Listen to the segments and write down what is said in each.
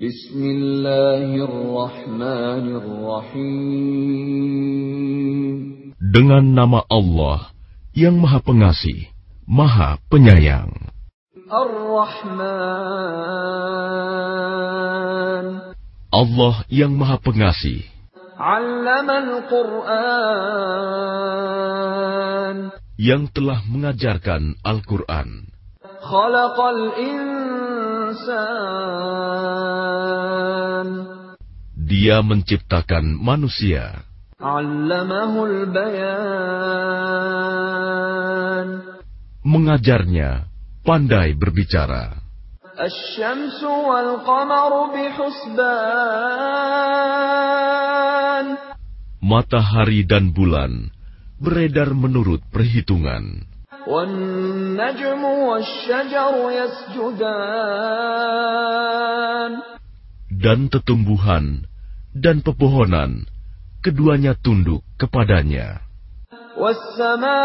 Bismillahirrahmanirrahim. Dengan nama Allah yang Maha Pengasih, Maha Penyayang. Ar-Rahman. Allah yang Maha Pengasih. Qur'an. Yang telah mengajarkan Al-Quran. Dia menciptakan manusia. Mengajarnya pandai berbicara. Matahari dan bulan beredar menurut perhitungan. والنجم والشجر يسجدان Dan tetumbuhan dan pepohonan keduanya tunduk kepadanya. والسماء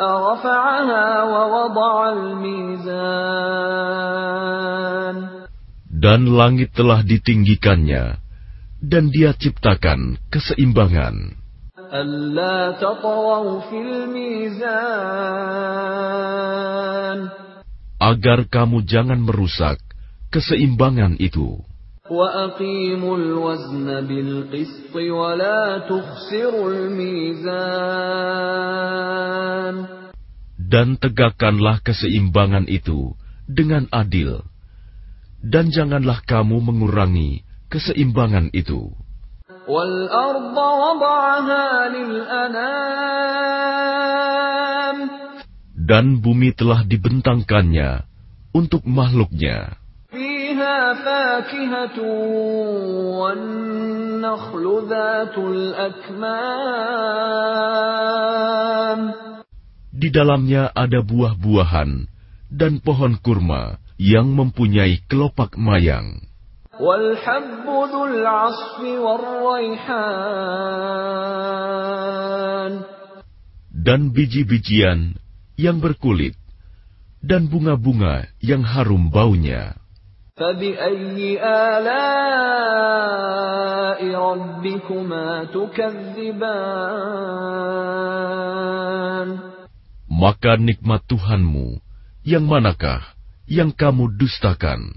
رفعها ووضع الميزان Dan langit telah ditinggikannya, dan dia ciptakan keseimbangan, ألا تطغوا في الميزان agar kamu jangan merusak keseimbangan itu. وأقيموا الوزن بالقسط ولا تخسروا الميزان Dan tegakkanlah keseimbangan itu dengan adil, dan janganlah kamu mengurangi keseimbangan itu. والأرض وضعها للأنام Dan bumi telah dibentangkannya untuk makhluknya. فيها فاكهة والنخل ذات الأكمام Di dalamnya ada buah-buahan dan pohon kurma yang mempunyai kelopak mayang. والحب ذو العصف والريحان dan biji-bijian yang berkulit, dan bunga-bunga yang harum baunya. فبأي آلاء ربكما تكذبان Maka nikmat Tuhanmu, yang manakah yang kamu dustakan?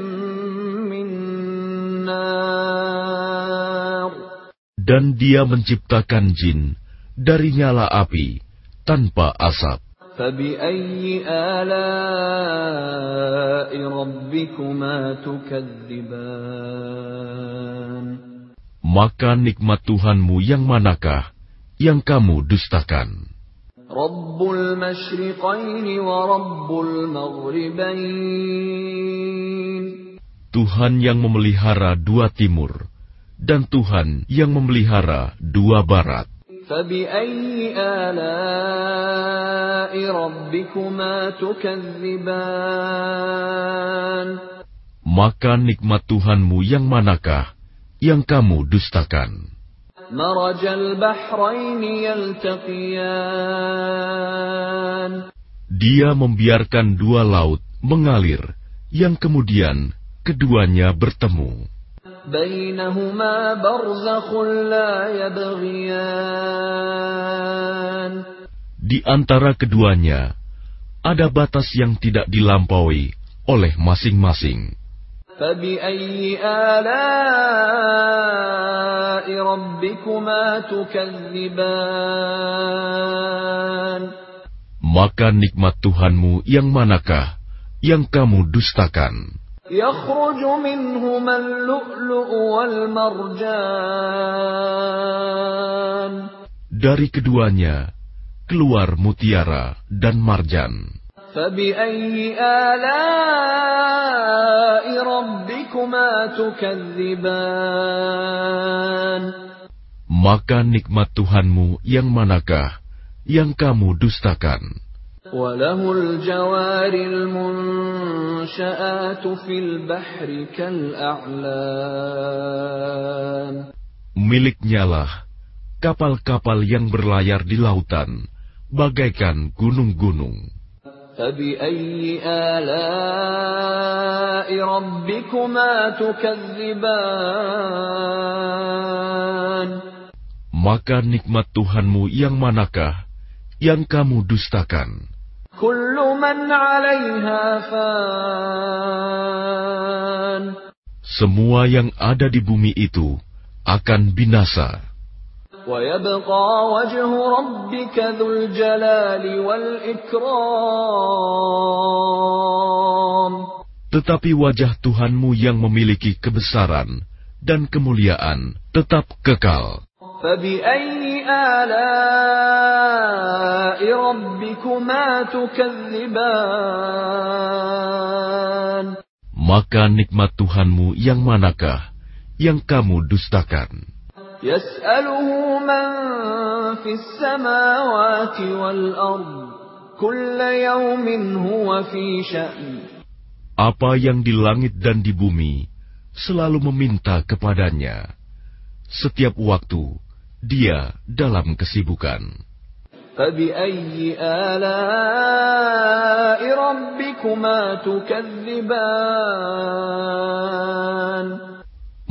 dan dia menciptakan jin dari nyala api tanpa asap. Maka nikmat Tuhanmu yang manakah yang kamu dustakan? Tuhan yang memelihara dua timur dan Tuhan yang memelihara dua barat. Maka nikmat Tuhanmu yang manakah yang kamu dustakan? Dia membiarkan dua laut mengalir, yang kemudian keduanya bertemu. بينهما برزخ لا يبغيان Di antara keduanya ada batas yang tidak dilampaui oleh masing-masing. فبأي آلاء ربكما تكذبان Maka nikmat Tuhanmu yang manakah yang kamu dustakan? يخرج منهما اللؤلؤ والمرجان Dari keduanya keluar mutiara dan marjan. فبأي آلاء ربكما تكذبان Maka nikmat Tuhanmu yang manakah yang kamu dustakan? وله الجوار المنشآت في البحر كالأعلام Miliknya lah kapal-kapal yang berlayar di lautan, bagaikan gunung-gunung. فبأي آلاء ربكما تكذبان Maka nikmat Tuhanmu yang manakah yang kamu dustakan? Semua yang ada di bumi itu akan binasa. Tetapi wajah Tuhanmu yang memiliki kebesaran dan kemuliaan tetap kekal. فبأي آلاء ربكما تكذبان Maka nikmat Tuhanmu yang manakah yang kamu dustakan? يسأله من في السماوات والأرض كل يوم هو في شأن Apa yang di langit dan di bumi selalu meminta kepadanya. Setiap waktu dia dalam kesibukan.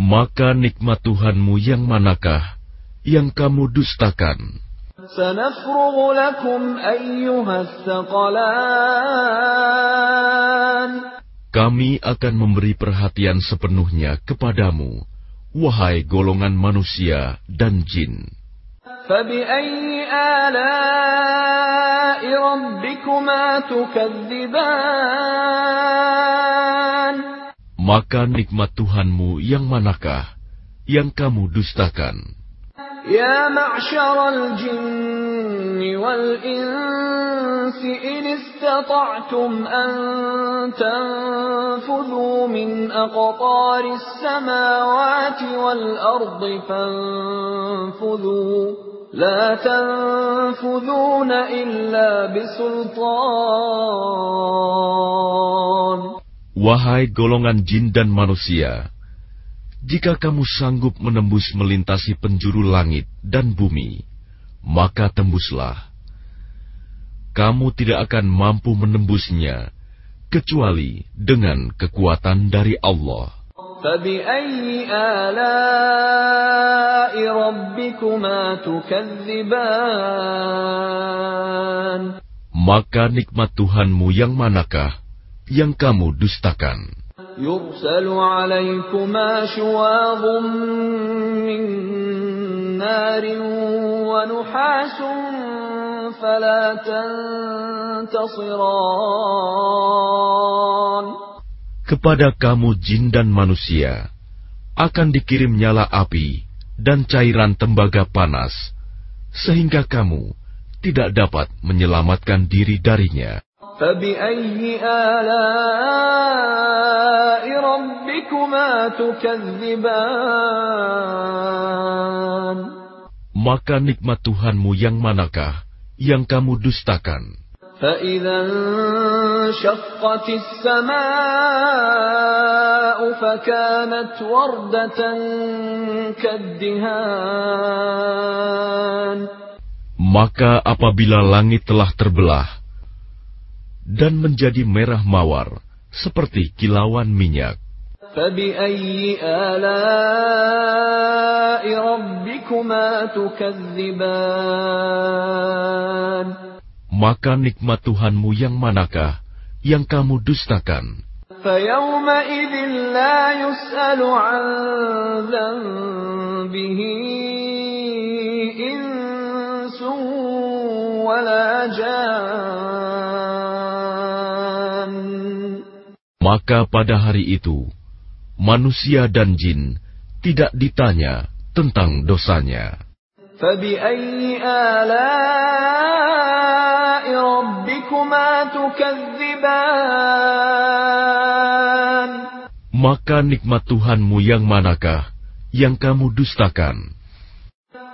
Maka nikmat Tuhanmu yang manakah yang kamu dustakan? Kami akan memberi perhatian sepenuhnya kepadamu, wahai golongan manusia dan jin. Maka nikmat Tuhanmu yang manakah yang kamu dustakan? Ya jinni wal insi والإنس إن استطعتم أن تنفذوا من أقطار السماوات والأرض فانفذوا لا تنفذون إلا بسلطان Wahai golongan jin dan manusia, jika kamu sanggup menembus melintasi penjuru langit dan bumi, maka tembuslah. Kamu tidak akan mampu menembusnya kecuali dengan kekuatan dari Allah. فبأي آلاء ربكما تكذبان Maka nikmat Tuhanmu yang manakah yang kamu dustakan? يرسل عليكما شواظ من نار ونحاس فلا تنتصران Kepada kamu jin dan manusia akan dikirim nyala api dan cairan tembaga panas, sehingga kamu tidak dapat menyelamatkan diri darinya. فبأي آلاء ربكما تكذبان Maka nikmat Tuhanmu yang manakah yang kamu dustakan? فإذا انشقت السماء فكانت وردة كالدهان Maka apabila langit telah terbelah dan menjadi merah mawar seperti kilauan minyak, فبأي آلاء ربكما تكذبان maka nikmat Tuhanmu yang manakah yang kamu dustakan? فيومئذ لا يسأل عن ذنبه إنس ولا جان Maka pada hari itu, manusia dan jin tidak ditanya tentang dosanya. Maka nikmat Tuhanmu yang manakah yang kamu dustakan?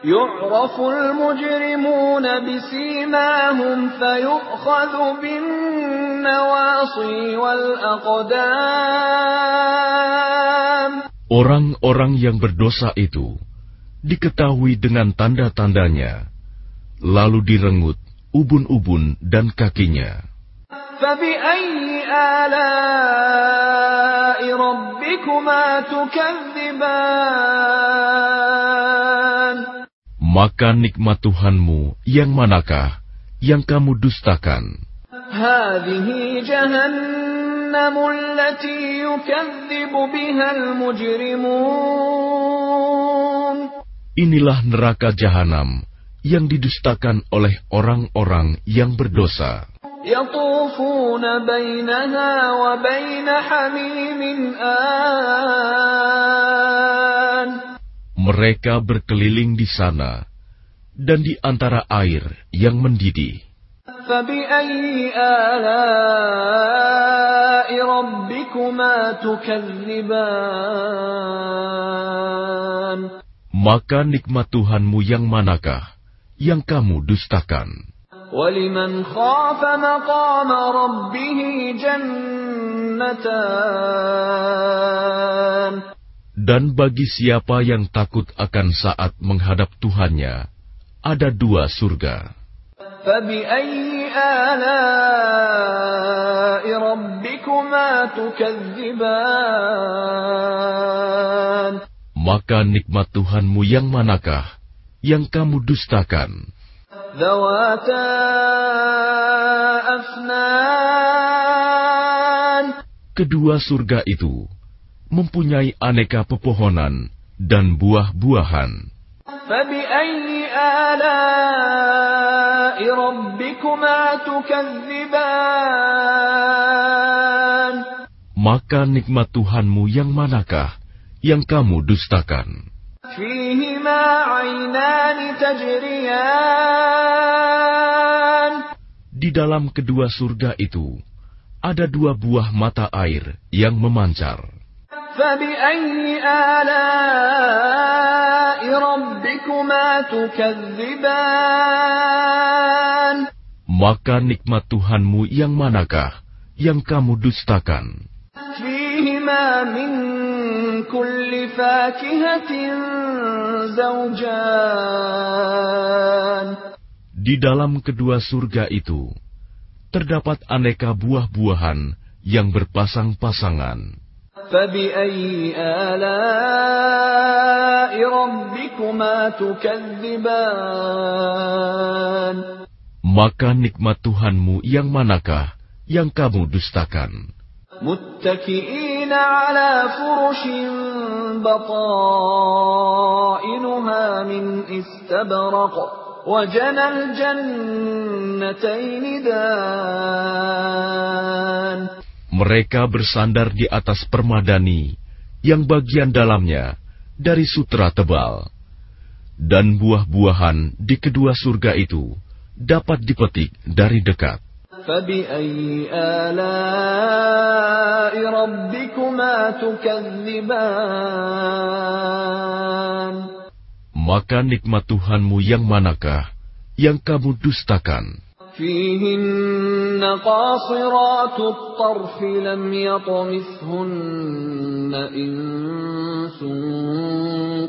يعرف المجرمون بسيماهم فيؤخذ بالنواصي والأقدام Orang-orang yang berdosa itu diketahui dengan tanda-tandanya, lalu direngut ubun-ubun dan kakinya. فبأي آلاء ربكما تكذبان Maka nikmat Tuhanmu yang manakah yang kamu dustakan? هذه جهنم التي يكذب بها المجرمون Inilah neraka jahanam yang didustakan oleh orang-orang yang berdosa. يطوفون بينها وبين حميم آن Mereka berkeliling di sana dan di antara air yang mendidih. Maka nikmat Tuhanmu yang manakah yang kamu dustakan? Dan bagi siapa yang takut akan saat menghadap Tuhannya, ada dua surga. Maka nikmat Tuhanmu yang manakah yang kamu dustakan? Kedua surga itu mempunyai aneka pepohonan dan buah-buahan. Maka nikmat Tuhanmu yang manakah yang kamu dustakan? Di dalam kedua surga itu ada dua buah mata air yang memancar. فبأي آلاء ربكما تكذبان Maka nikmat Tuhanmu yang manakah yang kamu dustakan? فيهما من كل فاكهة زوجان Di dalam kedua surga itu terdapat aneka buah-buahan yang berpasang-pasangan. فبأي آلاء ربكما تكذبان Maka nikmat Tuhanmu yang manakah yang kamu dustakan? متكئين على فرش بطائنها من استبرق وجنى الجنتين دان mereka bersandar di atas permadani yang bagian dalamnya dari sutra tebal. Dan buah-buahan di kedua surga itu dapat dipetik dari dekat. Maka nikmat Tuhanmu yang manakah yang kamu dustakan? فيهن قاصرات الطرف لم يطمثهن إنس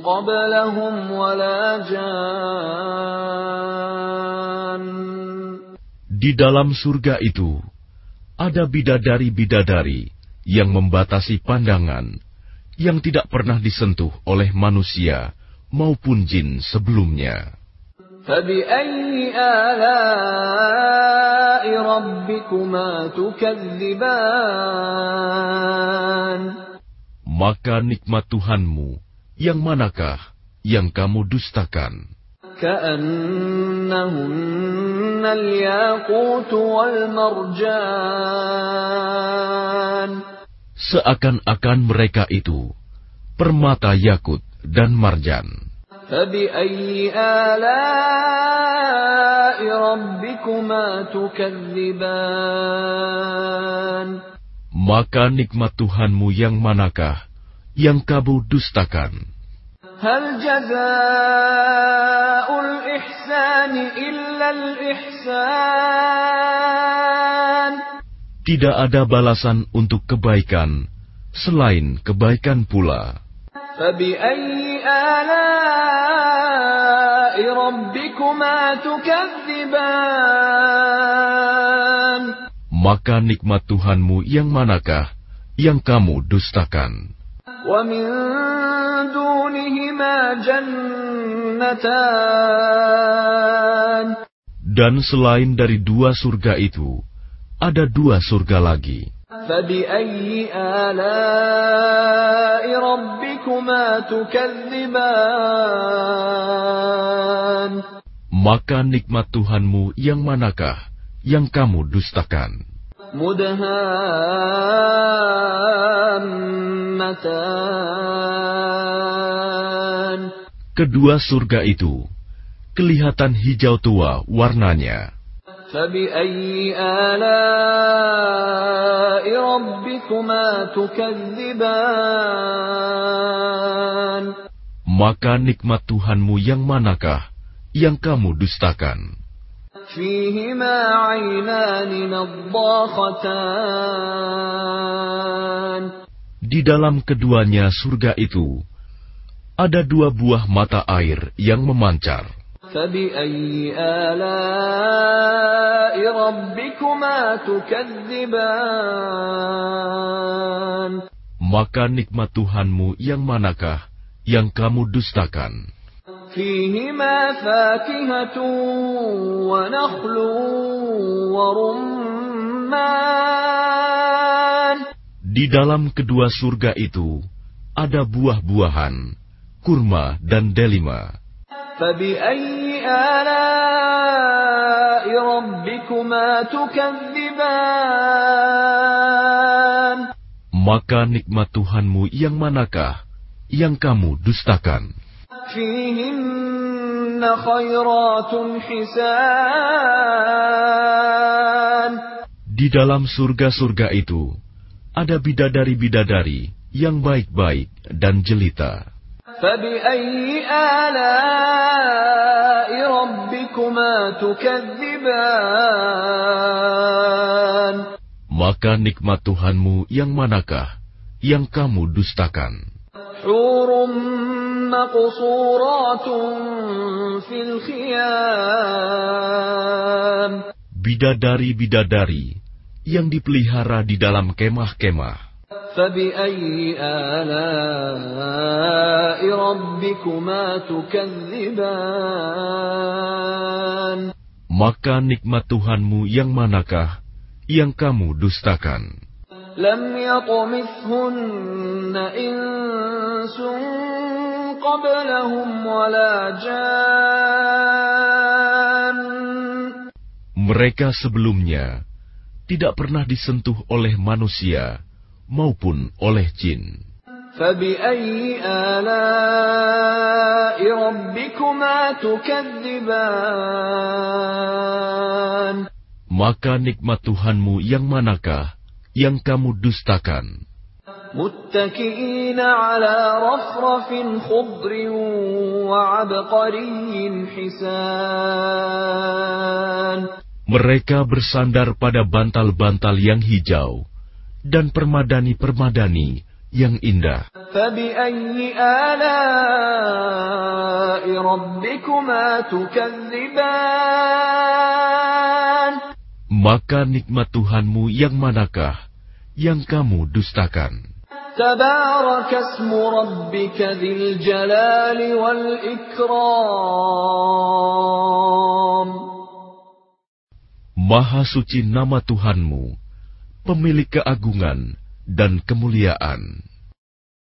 قبلهم ولا جان Di dalam surga itu ada bidadari-bidadari yang membatasi pandangan yang tidak pernah disentuh oleh manusia maupun jin sebelumnya. فبأي آلاء ربكما تكذبان Maka nikmat Tuhanmu yang manakah yang kamu dustakan? كأنهن الياقوت والمرجان Seakan-akan mereka itu permata yakut dan marjan. فبأي آلاء ربكما تكذبان Maka nikmat Tuhanmu yang manakah yang kamu dustakan? هل جزاء الإحسان إلا الإحسان Tidak ada balasan untuk kebaikan selain kebaikan pula. فبأي آلاء ربكما تكذبان Maka nikmat Tuhanmu yang manakah yang kamu dustakan? ومن دونهما جنتان Dan selain dari dua surga itu, ada dua surga lagi. فبأي آلاء ربكما تكذبان Maka nikmat Tuhanmu yang manakah yang kamu dustakan? مدهامتان Kedua surga itu kelihatan hijau tua warnanya. فبأي آلاء ربكما تكذبان Maka nikmat Tuhanmu yang manakah yang kamu dustakan? فيهما عينان نضاختان Di dalam keduanya surga itu ada dua buah mata air yang memancar. فبأي آلاء ربكما تكذبان Maka nikmat Tuhanmu yang manakah yang kamu dustakan? فيهما فاكهة ونخل ورمان Di dalam kedua surga itu ada buah-buahan, kurma dan delima. فبأي آلاء ربكما تكذبان Maka nikmat Tuhanmu yang manakah yang kamu dustakan? فيهن خيرات حسان Di dalam surga-surga itu ada bidadari-bidadari yang baik-baik dan jelita. فبأي آلاء ربكما تكذبان Maka nikmat Tuhanmu yang manakah yang kamu dustakan? حور مقصورات في الخيام Bidadari-bidadari yang dipelihara di dalam kemah-kemah. فبأي آلاء ربكما تكذبان Maka nikmat Tuhanmu yang manakah yang kamu dustakan? لم يطمثهن إنس قبلهم ولا جان Mereka sebelumnya tidak pernah disentuh oleh manusia maupun oleh jin. فبأي آلاء ربكما تكذبان Maka nikmat Tuhanmu yang manakah yang kamu dustakan? متكئين على رفرف خضر وعبقري حسان Mereka bersandar pada bantal-bantal yang hijau dan permadani-permadani yang indah. فبأي آلاء ربكما تكذبان Maka nikmat Tuhanmu yang manakah yang kamu dustakan? تبارك اسم ربك ذي الجلال والإكرام Maha suci nama Tuhanmu, pemilik keagungan dan kemuliaan.